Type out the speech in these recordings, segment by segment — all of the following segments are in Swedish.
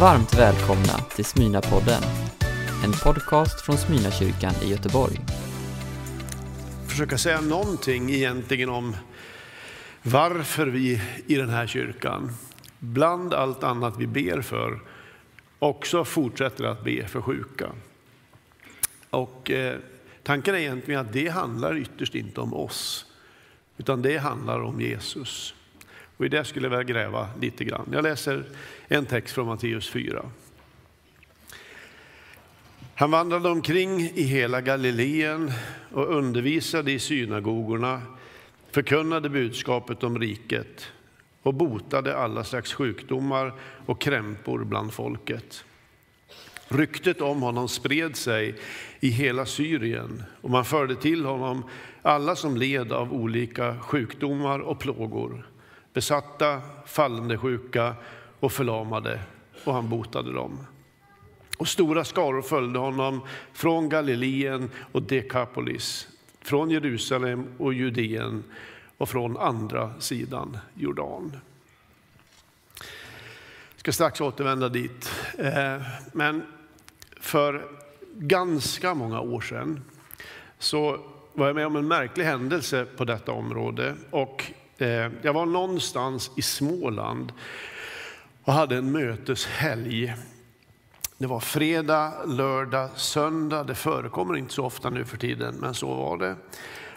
Varmt välkomna till Smyna-podden. En podcast från Smyna-kyrkan i Göteborg. Försöka säga någonting egentligen om varför vi i den här kyrkan, bland allt annat vi ber för, också fortsätter att be för sjuka. Och eh, tanken är egentligen att det handlar ytterst inte om oss, utan det handlar om Jesus. Och i det skulle jag vilja gräva lite grann. Jag läser en text från Matteus 4. Han vandrade omkring i hela Galileen och undervisade i synagogorna, förkunnade budskapet om riket och botade alla slags sjukdomar och krämpor bland folket. Ryktet om honom spred sig i hela Syrien och man förde till honom alla som led av olika sjukdomar och plågor besatta, fallande sjuka och förlamade, och han botade dem. Och stora skaror följde honom från Galileen och Dekapolis, från Jerusalem och Judeen och från andra sidan Jordan. Jag ska strax återvända dit. Eh, men för ganska många år sedan så var jag med om en märklig händelse på detta område. Och Eh, jag var någonstans i Småland och hade en möteshelg. Det var fredag, lördag, söndag. Det förekommer inte så ofta nu för tiden, men så var det.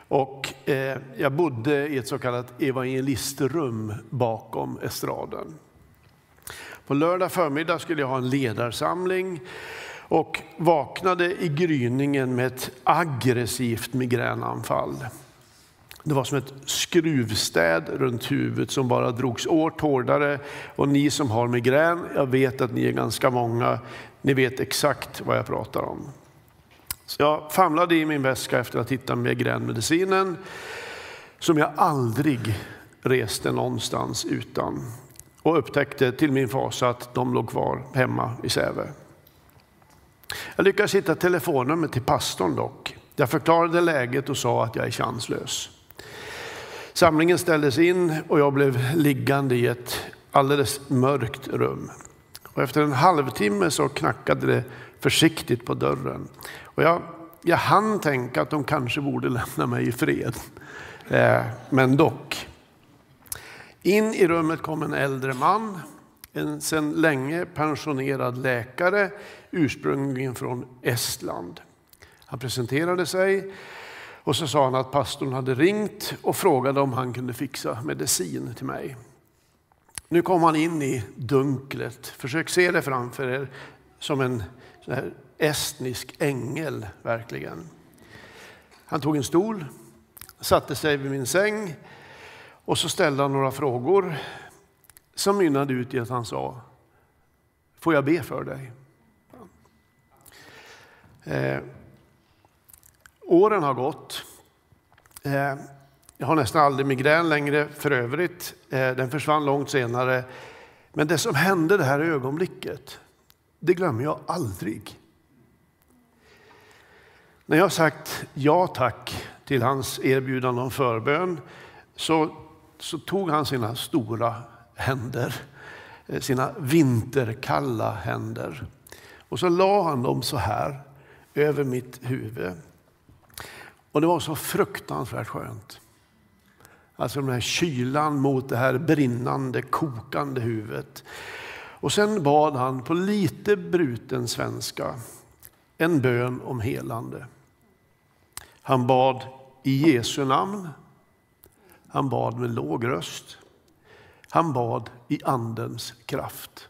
Och eh, jag bodde i ett så kallat evangelistrum bakom estraden. På lördag förmiddag skulle jag ha en ledarsamling och vaknade i gryningen med ett aggressivt migränanfall. Det var som ett skruvstäd runt huvudet som bara drogs åt hårdare. Och ni som har migrän, jag vet att ni är ganska många, ni vet exakt vad jag pratar om. Så jag famlade i min väska efter att hitta migränmedicinen som jag aldrig reste någonstans utan. Och upptäckte till min fasa att de låg kvar hemma i Säve. Jag lyckades hitta telefonnumret till pastorn dock. Jag förklarade läget och sa att jag är chanslös. Samlingen ställdes in och jag blev liggande i ett alldeles mörkt rum. Och efter en halvtimme så knackade det försiktigt på dörren. Och jag, jag hann tänka att de kanske borde lämna mig i fred. Eh, men dock. In i rummet kom en äldre man, en sedan länge pensionerad läkare, ursprungligen från Estland. Han presenterade sig och så sa han att pastorn hade ringt och frågade om han kunde fixa medicin till mig. Nu kom han in i dunklet. Försök se det framför er som en estnisk ängel, verkligen. Han tog en stol, satte sig vid min säng och så ställde han några frågor som mynnade ut i att han sa, får jag be för dig? Eh, Åren har gått. Eh, jag har nästan aldrig migrän längre för övrigt. Eh, den försvann långt senare. Men det som hände det här ögonblicket, det glömmer jag aldrig. När jag sagt ja tack till hans erbjudande om förbön så, så tog han sina stora händer, eh, sina vinterkalla händer och så la han dem så här över mitt huvud. Och det var så fruktansvärt skönt. Alltså den här kylan mot det här brinnande, kokande huvudet. Och sen bad han på lite bruten svenska en bön om helande. Han bad i Jesu namn. Han bad med låg röst. Han bad i Andens kraft.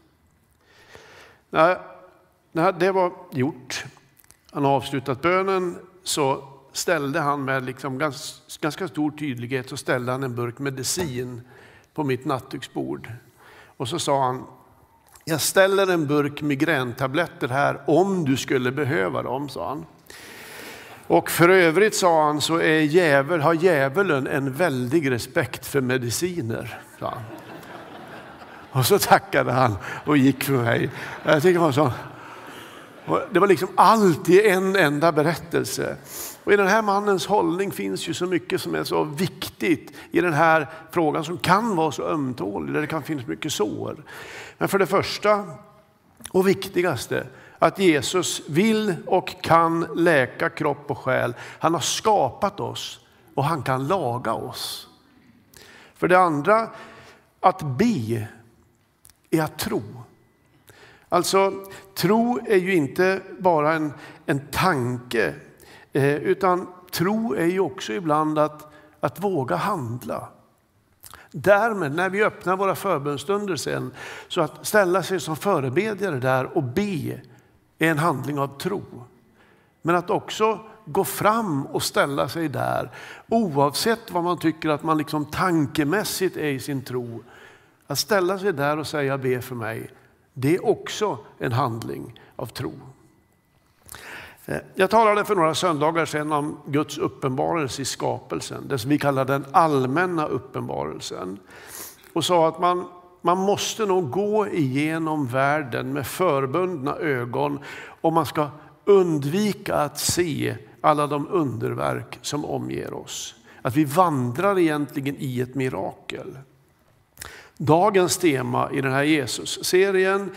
När, när det var gjort, han har avslutat bönen, så ställde han med liksom ganska, ganska stor tydlighet så ställde han en burk medicin på mitt nattduksbord. Och så sa han, jag ställer en burk migräntabletter här om du skulle behöva dem, sa han. Och för övrigt, sa han, så är djävul, har djävulen en väldig respekt för mediciner. Sa han. Och så tackade han och gick för mig. Jag tycker det var så. Det var liksom allt i en enda berättelse. Och I den här mannens hållning finns ju så mycket som är så viktigt i den här frågan som kan vara så ömtålig, där det kan finnas mycket sår. Men för det första Och viktigaste, att Jesus vill och kan läka kropp och själ. Han har skapat oss och han kan laga oss. För det andra, att be är att tro. Alltså, tro är ju inte bara en, en tanke, eh, utan tro är ju också ibland att, att våga handla. Därmed, när vi öppnar våra förbönstunder sen, så att ställa sig som förebedjare där och be är en handling av tro. Men att också gå fram och ställa sig där, oavsett vad man tycker att man liksom tankemässigt är i sin tro. Att ställa sig där och säga be för mig, det är också en handling av tro. Eh, jag talade för några söndagar sedan om Guds uppenbarelse i skapelsen, det som vi kallar den allmänna uppenbarelsen. Och sa att man, man måste nog gå igenom världen med förbundna ögon om man ska undvika att se alla de underverk som omger oss. Att vi vandrar egentligen i ett mirakel. Dagens tema i den här Jesus-serien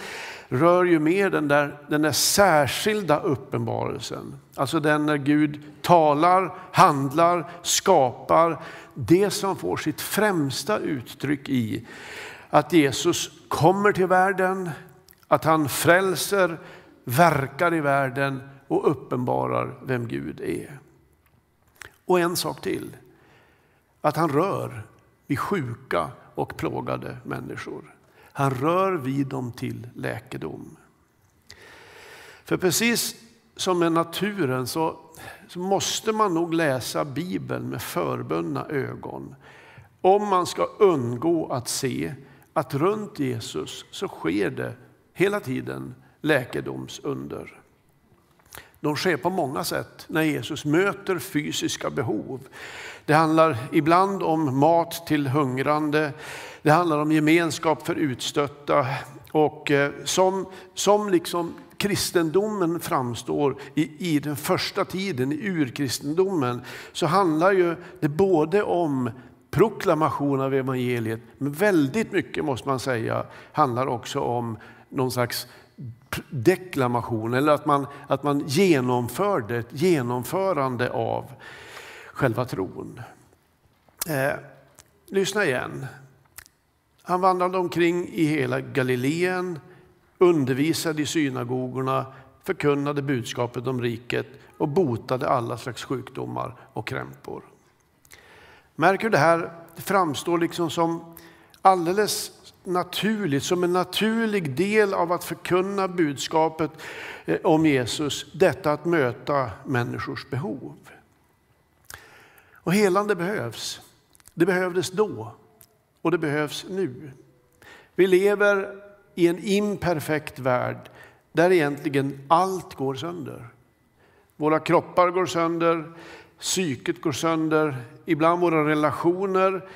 rör ju mer den där, den där särskilda uppenbarelsen. Alltså den när Gud talar, handlar, skapar. Det som får sitt främsta uttryck i att Jesus kommer till världen, att han frälser, verkar i världen och uppenbarar vem Gud är. Och en sak till, att han rör vid sjuka och plågade människor. Han rör vid dem till läkedom. För precis som med naturen så, så måste man nog läsa Bibeln med förbundna ögon. Om man ska undgå att se att runt Jesus så sker det hela tiden läkedomsunder. De sker på många sätt när Jesus möter fysiska behov. Det handlar ibland om mat till hungrande, det handlar om gemenskap för utstötta och eh, som, som liksom kristendomen framstår i, i den första tiden, i urkristendomen, så handlar ju det både om proklamation av evangeliet, men väldigt mycket måste man säga handlar också om någon slags deklamation eller att man, att man genomförde ett genomförande av själva tron. Eh, lyssna igen. Han vandrade omkring i hela Galileen, undervisade i synagogorna, förkunnade budskapet om riket och botade alla slags sjukdomar och krämpor. Märker du det här? Det framstår liksom som alldeles naturligt, som en naturlig del av att förkunna budskapet eh, om Jesus, detta att möta människors behov. Och helande behövs. Det behövdes då och det behövs nu. Vi lever i en imperfekt värld där egentligen allt går sönder. Våra kroppar går sönder, psyket går sönder, ibland våra relationer.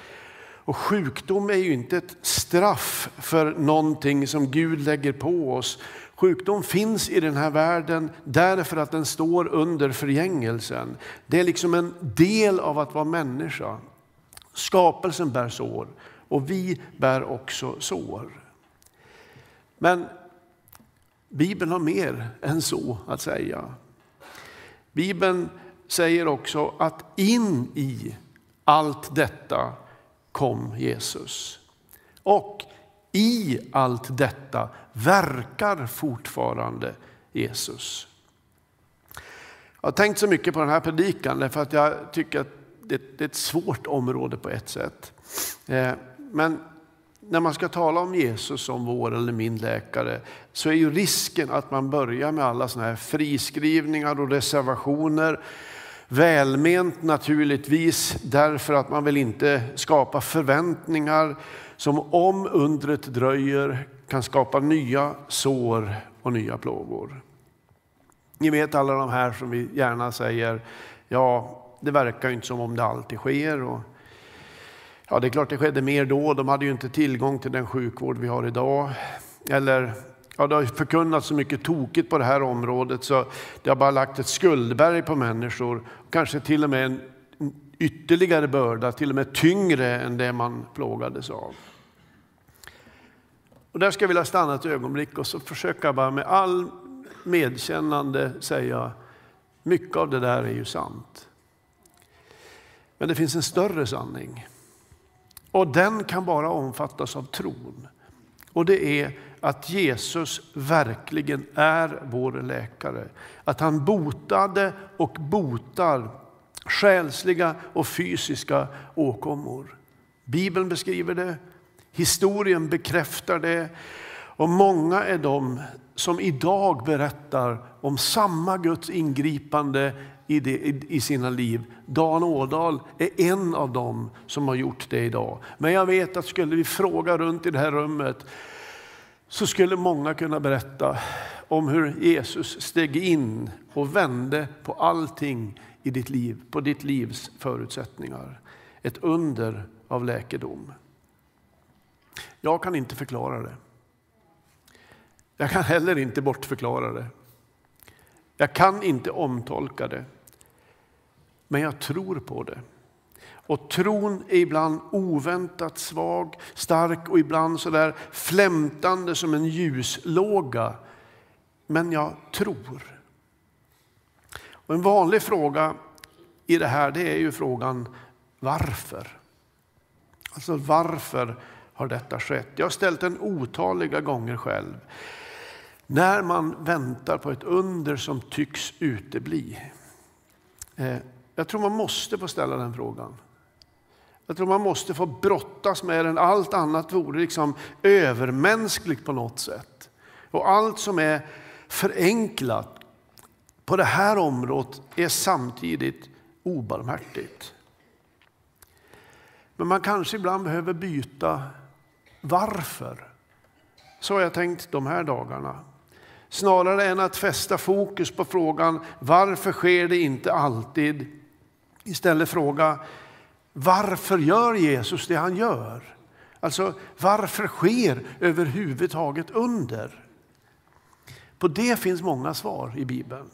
Och sjukdom är ju inte ett straff för någonting som Gud lägger på oss. Sjukdom finns i den här världen därför att den står under förgängelsen. Det är liksom en del av att vara människa. Skapelsen bär sår och vi bär också sår. Men Bibeln har mer än så att säga. Bibeln säger också att in i allt detta kom Jesus. Och i allt detta verkar fortfarande Jesus. Jag har tänkt så mycket på den här predikan därför att jag tycker att det är ett svårt område på ett sätt. Eh, men när man ska tala om Jesus som vår eller min läkare så är ju risken att man börjar med alla såna här friskrivningar och reservationer. Välment naturligtvis därför att man vill inte skapa förväntningar som om undret dröjer kan skapa nya sår och nya plågor. Ni vet alla de här som vi gärna säger, ja det verkar inte som om det alltid sker. Och Ja, det är klart det skedde mer då. De hade ju inte tillgång till den sjukvård vi har idag. Eller, ja, det har förkunnats så mycket tokigt på det här området så det har bara lagt ett skuldberg på människor. Kanske till och med en ytterligare börda, till och med tyngre än det man plågades av. Och där ska jag vilja stanna ett ögonblick och så försöka bara med all medkännande säga, mycket av det där är ju sant. Men det finns en större sanning. Och den kan bara omfattas av tron. Och det är att Jesus verkligen är vår läkare. Att han botade och botar själsliga och fysiska åkommor. Bibeln beskriver det, historien bekräftar det och många är de som idag berättar om samma Guds ingripande i, det, i, sina liv. Dan Ådahl är en av dem som har gjort det idag. Men jag vet att skulle vi fråga runt i det här rummet så skulle många kunna berätta om hur Jesus steg in och vände på allting i ditt liv, på ditt livs förutsättningar. Ett under av läkedom. Jag kan inte förklara det. Jag kan heller inte bortförklara det. Jag kan inte omtolka det. Men jag tror på det. Och tron är ibland oväntat svag, stark och ibland så där flämtande som en ljuslåga. Men jag tror. Och en vanlig fråga i det här det är ju frågan varför? Alltså varför har detta skett? Jag har ställt den otaliga gånger själv. När man väntar på ett under som tycks utebli. Eh, jag tror man måste få ställa den frågan. Jag tror man måste få brottas med den. Allt annat vore liksom övermänskligt på något sätt. Och allt som är förenklat på det här området är samtidigt obarmhärtigt. Men man kanske ibland behöver byta varför. Så har jag tänkt de här dagarna. Snarare än att fästa fokus på frågan varför sker det inte alltid? Istället fråga varför gör Jesus det han gör? Alltså varför sker överhuvudtaget under? På det finns många svar i Bibeln.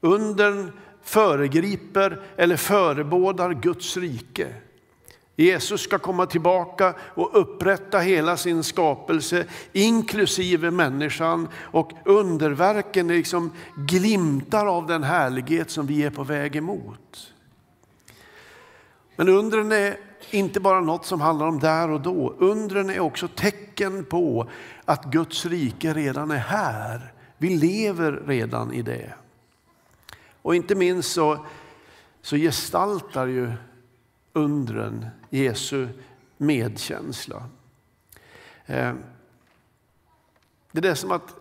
Undern föregriper eller förebådar Guds rike. Jesus ska komma tillbaka och upprätta hela sin skapelse, inklusive människan. Och underverken liksom glimtar av den härlighet som vi är på väg emot. Men undren är inte bara något som handlar om där och då. Undren är också tecken på att Guds rike redan är här. Vi lever redan i det. Och inte minst så, så gestaltar ju undren Jesu medkänsla. Eh, det är som att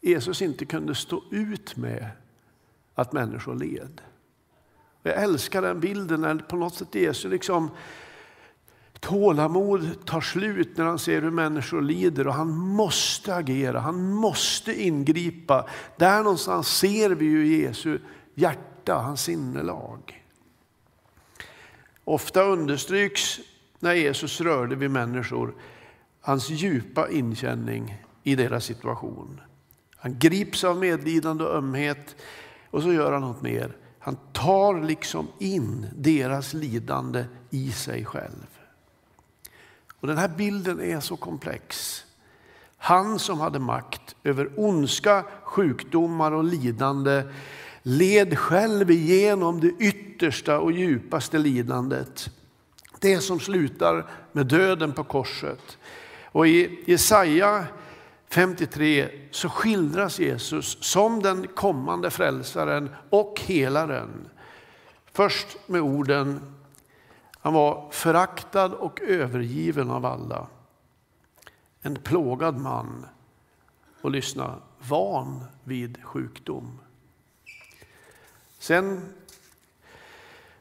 Jesus inte kunde stå ut med att människor led. Jag älskar den bilden när på något sätt Jesus liksom tålamod tar slut när han ser hur människor lider och han måste agera, han måste ingripa. Där någonstans ser vi ju Jesu hjärta, hans sinnelag. Ofta understryks när Jesus rörde vid människor hans djupa inkänning i deras situation. Han grips av medlidande och ömhet och så gör han något mer. Han tar liksom in deras lidande i sig själv. Och Den här bilden är så komplex. Han som hade makt över ondska, sjukdomar och lidande led själv igenom det yttersta och djupaste lidandet. Det som slutar med döden på korset. Och i Jesaja 53 så skildras Jesus som den kommande frälsaren och helaren. Först med orden, han var föraktad och övergiven av alla. En plågad man och lyssna, van vid sjukdom. Sen,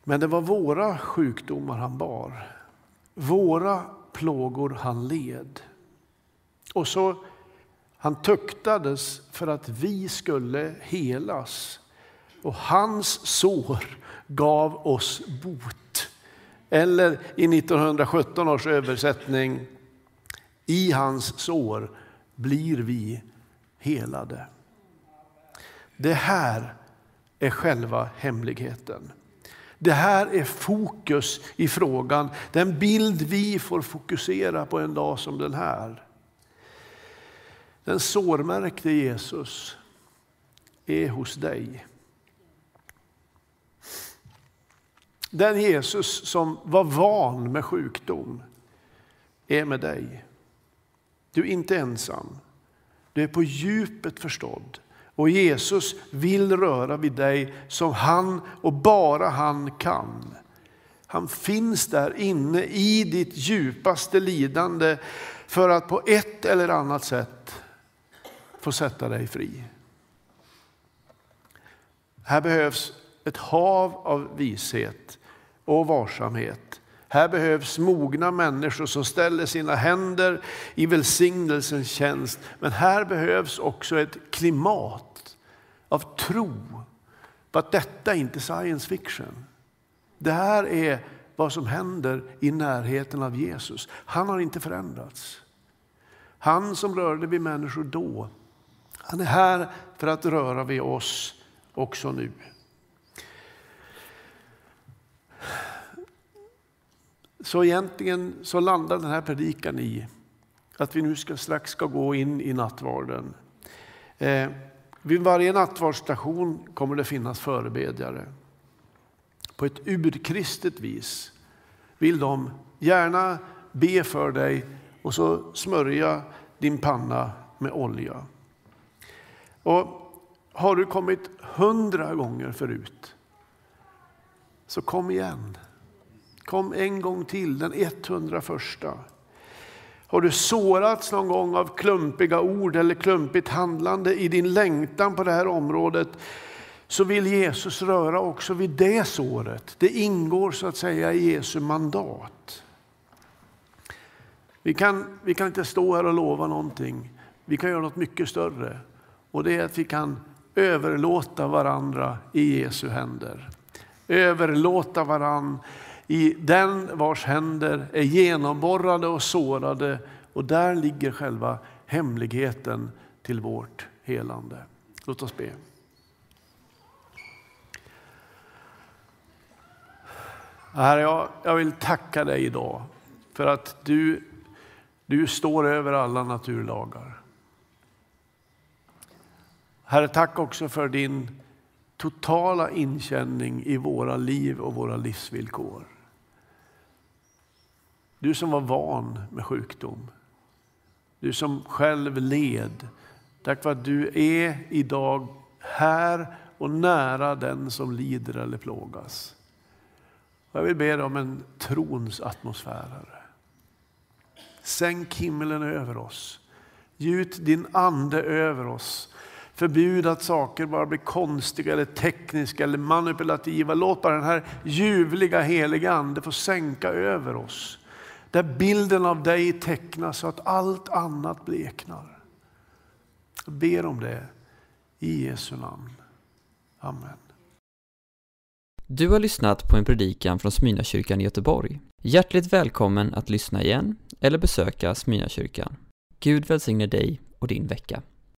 men det var våra sjukdomar han bar, våra plågor han led. Och så han tuktades för att vi skulle helas och hans sår gav oss bot. Eller i 1917 års översättning, i hans sår blir vi helade. Det här är själva hemligheten. Det här är fokus i frågan, den bild vi får fokusera på en dag som den här. Den sårmärkte Jesus är hos dig. Den Jesus som var van med sjukdom är med dig. Du är inte ensam. Du är på djupet förstådd. Och Jesus vill röra vid dig som han och bara han kan. Han finns där inne i ditt djupaste lidande för att på ett eller annat sätt få sätta dig fri. Här behövs ett hav av vishet och varsamhet. Här behövs mogna människor som ställer sina händer i välsignelsens tjänst. Men här behövs också ett klimat av tro på att detta inte är science fiction. Det här är vad som händer i närheten av Jesus. Han har inte förändrats. Han som rörde vid människor då, han är här för att röra vid oss också nu. Så egentligen så landar den här predikan i att vi nu ska, strax ska gå in i nattvarden. Eh, vid varje nattvardsstation kommer det finnas förebedjare. På ett urkristet vis vill de gärna be för dig och så smörja din panna med olja. Och har du kommit hundra gånger förut, så kom igen. Kom en gång till, den 101. Har du sårats någon gång av klumpiga ord eller klumpigt handlande i din längtan på det här området så vill Jesus röra också vid det såret. Det ingår så att säga i Jesu mandat. Vi kan, vi kan inte stå här och lova någonting. Vi kan göra något mycket större och det är att vi kan överlåta varandra i Jesu händer. Överlåta varandra i den vars händer är genomborrade och sårade och där ligger själva hemligheten till vårt helande. Låt oss be. Herre, jag, jag vill tacka dig idag för att du, du står över alla naturlagar. Herre, tack också för din totala inkänning i våra liv och våra livsvillkor. Du som var van med sjukdom. Du som själv led. Tack för att du är idag här och nära den som lider eller plågas. Jag vill be dig om en trons atmosfär. Sänk himlen över oss. Gjut din ande över oss. Förbjud att saker bara blir konstiga, eller tekniska eller manipulativa. Låt bara den här ljuvliga heliga ande få sänka över oss. Där bilden av dig tecknas så att allt annat bleknar. Jag ber om det i Jesu namn. Amen. Du har lyssnat på en predikan från Smyrnakyrkan i Göteborg. Hjärtligt välkommen att lyssna igen eller besöka Smyrnakyrkan. Gud välsigne dig och din vecka.